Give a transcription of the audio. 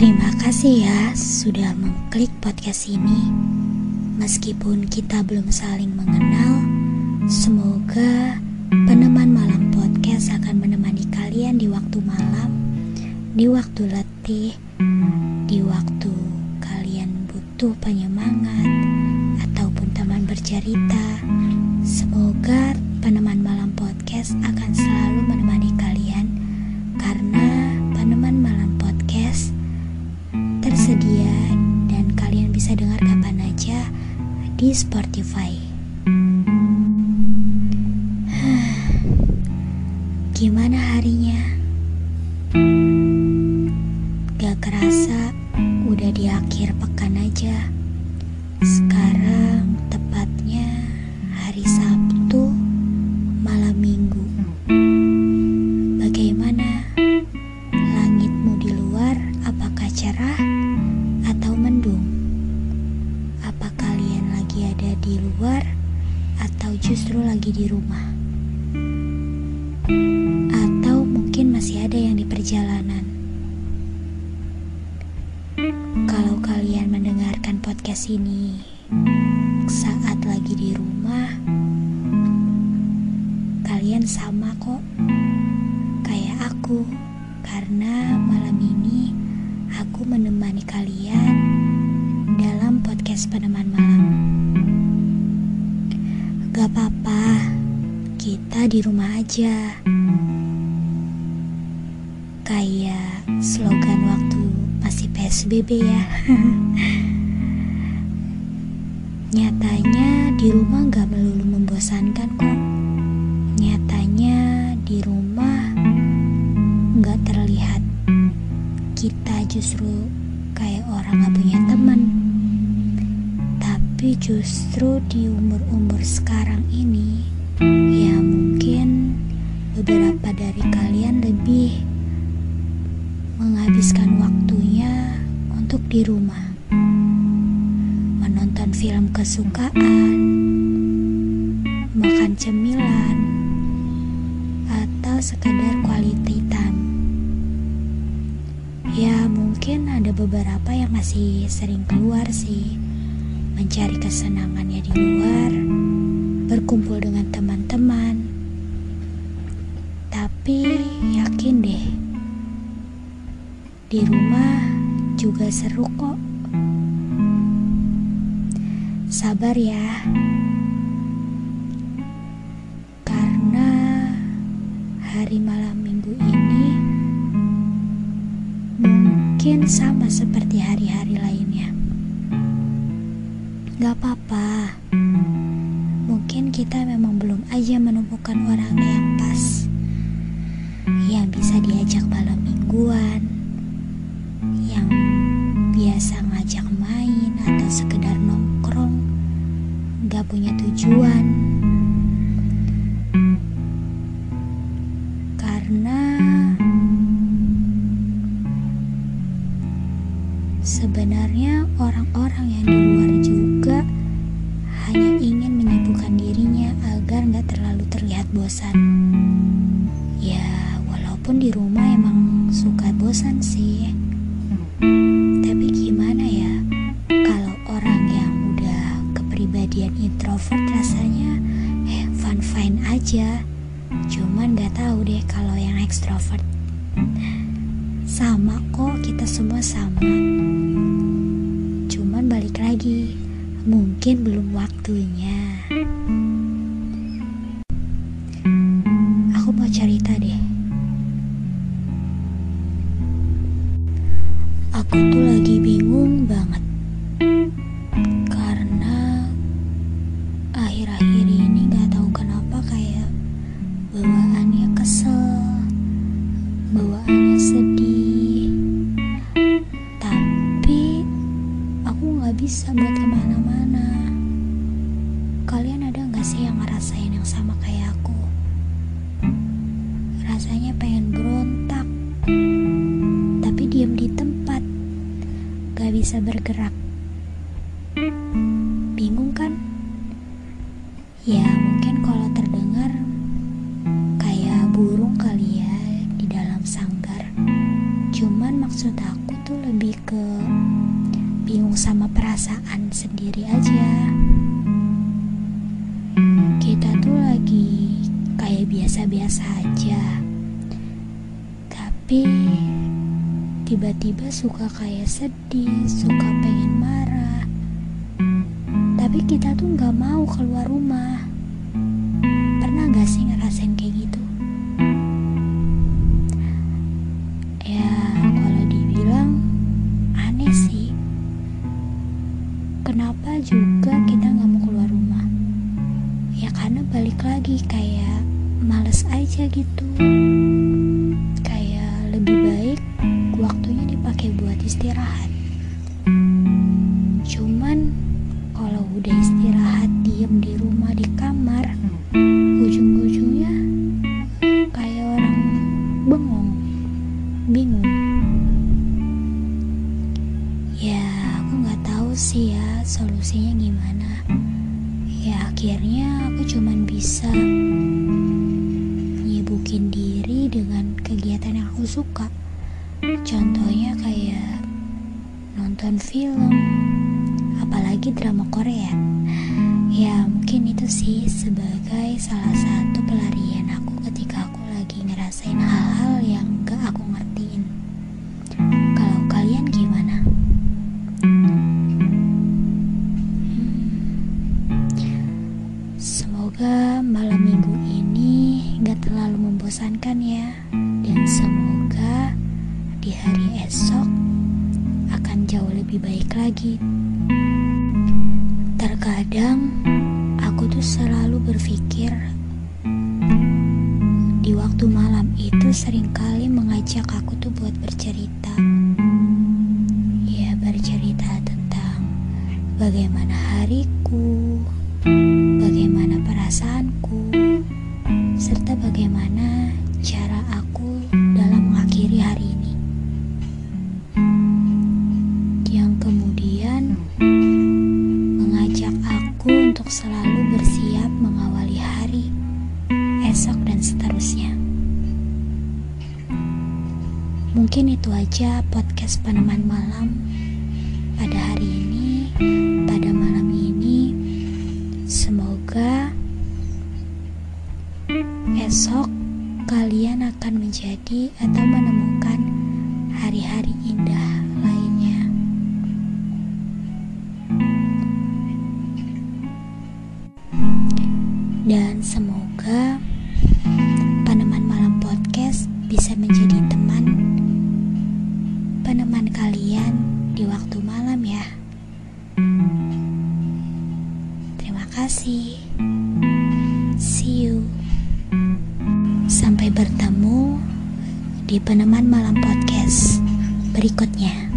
Terima kasih ya sudah mengklik podcast ini. Meskipun kita belum saling mengenal, semoga peneman malam podcast akan menemani kalian di waktu malam, di waktu letih, di waktu kalian butuh penyemangat ataupun teman bercerita. Semoga peneman malam podcast akan selalu menemani kalian karena peneman malam podcast tersedia dan kalian bisa dengar kapan aja di Spotify. Gimana harinya? Gak kerasa udah di akhir pekan aja. Sekarang di rumah? Atau mungkin masih ada yang di perjalanan? Kalau kalian mendengarkan podcast ini saat lagi di rumah, kalian sama kok kayak aku karena malam ini aku menemani kalian dalam podcast peneman malam. Gak apa-apa, di rumah aja. Kayak slogan waktu masih PSBB ya. Nyatanya di rumah gak melulu membosankan kok. Nyatanya di rumah gak terlihat kita justru kayak orang gak punya teman. Tapi justru di umur-umur sekarang ini, ya mungkin beberapa dari kalian lebih menghabiskan waktunya untuk di rumah. Menonton film kesukaan, makan cemilan, atau sekadar quality time. Ya mungkin ada beberapa yang masih sering keluar sih Mencari kesenangannya di luar Berkumpul dengan teman-teman. Tapi yakin deh Di rumah juga seru kok. Sabar ya Karena hari malam minggu ini mungkin sama seperti hari-hari lainnya. Gak apa-apa, kita memang belum aja menemukan orang yang pas, yang bisa diajak malam mingguan, yang biasa ngajak main atau sekedar nongkrong, gak punya tujuan. Karena Sebenarnya orang-orang yang di luar juga hanya ingin menyibukkan dirinya agar nggak terlalu terlihat bosan. Ya, walaupun di rumah emang suka bosan sih. Tapi gimana ya, kalau orang yang udah kepribadian introvert rasanya eh fun-fine aja. Cuman nggak tahu deh kalau yang ekstrovert. Sama kok, kita semua sama. Cuman balik lagi, mungkin belum waktunya. rasanya pengen berontak, tapi diam di tempat, gak bisa bergerak. Bingung kan? Ya mungkin kalau terdengar kayak burung kali ya di dalam sanggar. Cuman maksud aku tuh lebih ke bingung sama perasaan sendiri aja. Kita tuh lagi kayak biasa-biasa aja tapi tiba-tiba suka kayak sedih suka pengen marah. Tapi kita tuh nggak mau keluar rumah. Pernah gak sih ngerasain kayak gitu? Ya kalau dibilang aneh sih. Kenapa juga kita nggak mau keluar rumah? Ya karena balik lagi kayak males aja gitu waktunya dipakai buat istirahat. Cuman kalau udah istirahat diem di rumah di kamar ujung-ujungnya kayak orang bengong bingung. Ya aku nggak tahu sih ya solusinya gimana. Ya akhirnya aku cuman bisa nyibukin diri dengan kegiatan yang aku suka contohnya kayak nonton film apalagi drama Korea. Ya mungkin itu sih sebagai salah satu pelarian aku ketika aku lagi ngerasain hal-hal yang gak aku ngertiin. Kalau kalian gimana? Hmm. semoga malam minggu ini gak terlalu membosankan ya jauh lebih baik lagi terkadang aku tuh selalu berpikir di waktu malam itu sering kali mengajak aku tuh buat bercerita. Ya, bercerita tentang bagaimana hariku, bagaimana perasaanku, serta bagaimana cara aku dalam mengakhiri hari ini. Selalu bersiap mengawali hari esok dan seterusnya. Mungkin itu aja podcast peneman malam pada hari ini, pada malam ini. Semoga esok kalian akan menjadi atau Dan semoga Peneman Malam Podcast bisa menjadi teman peneman kalian di waktu malam ya. Terima kasih. See you. Sampai bertemu di Peneman Malam Podcast berikutnya.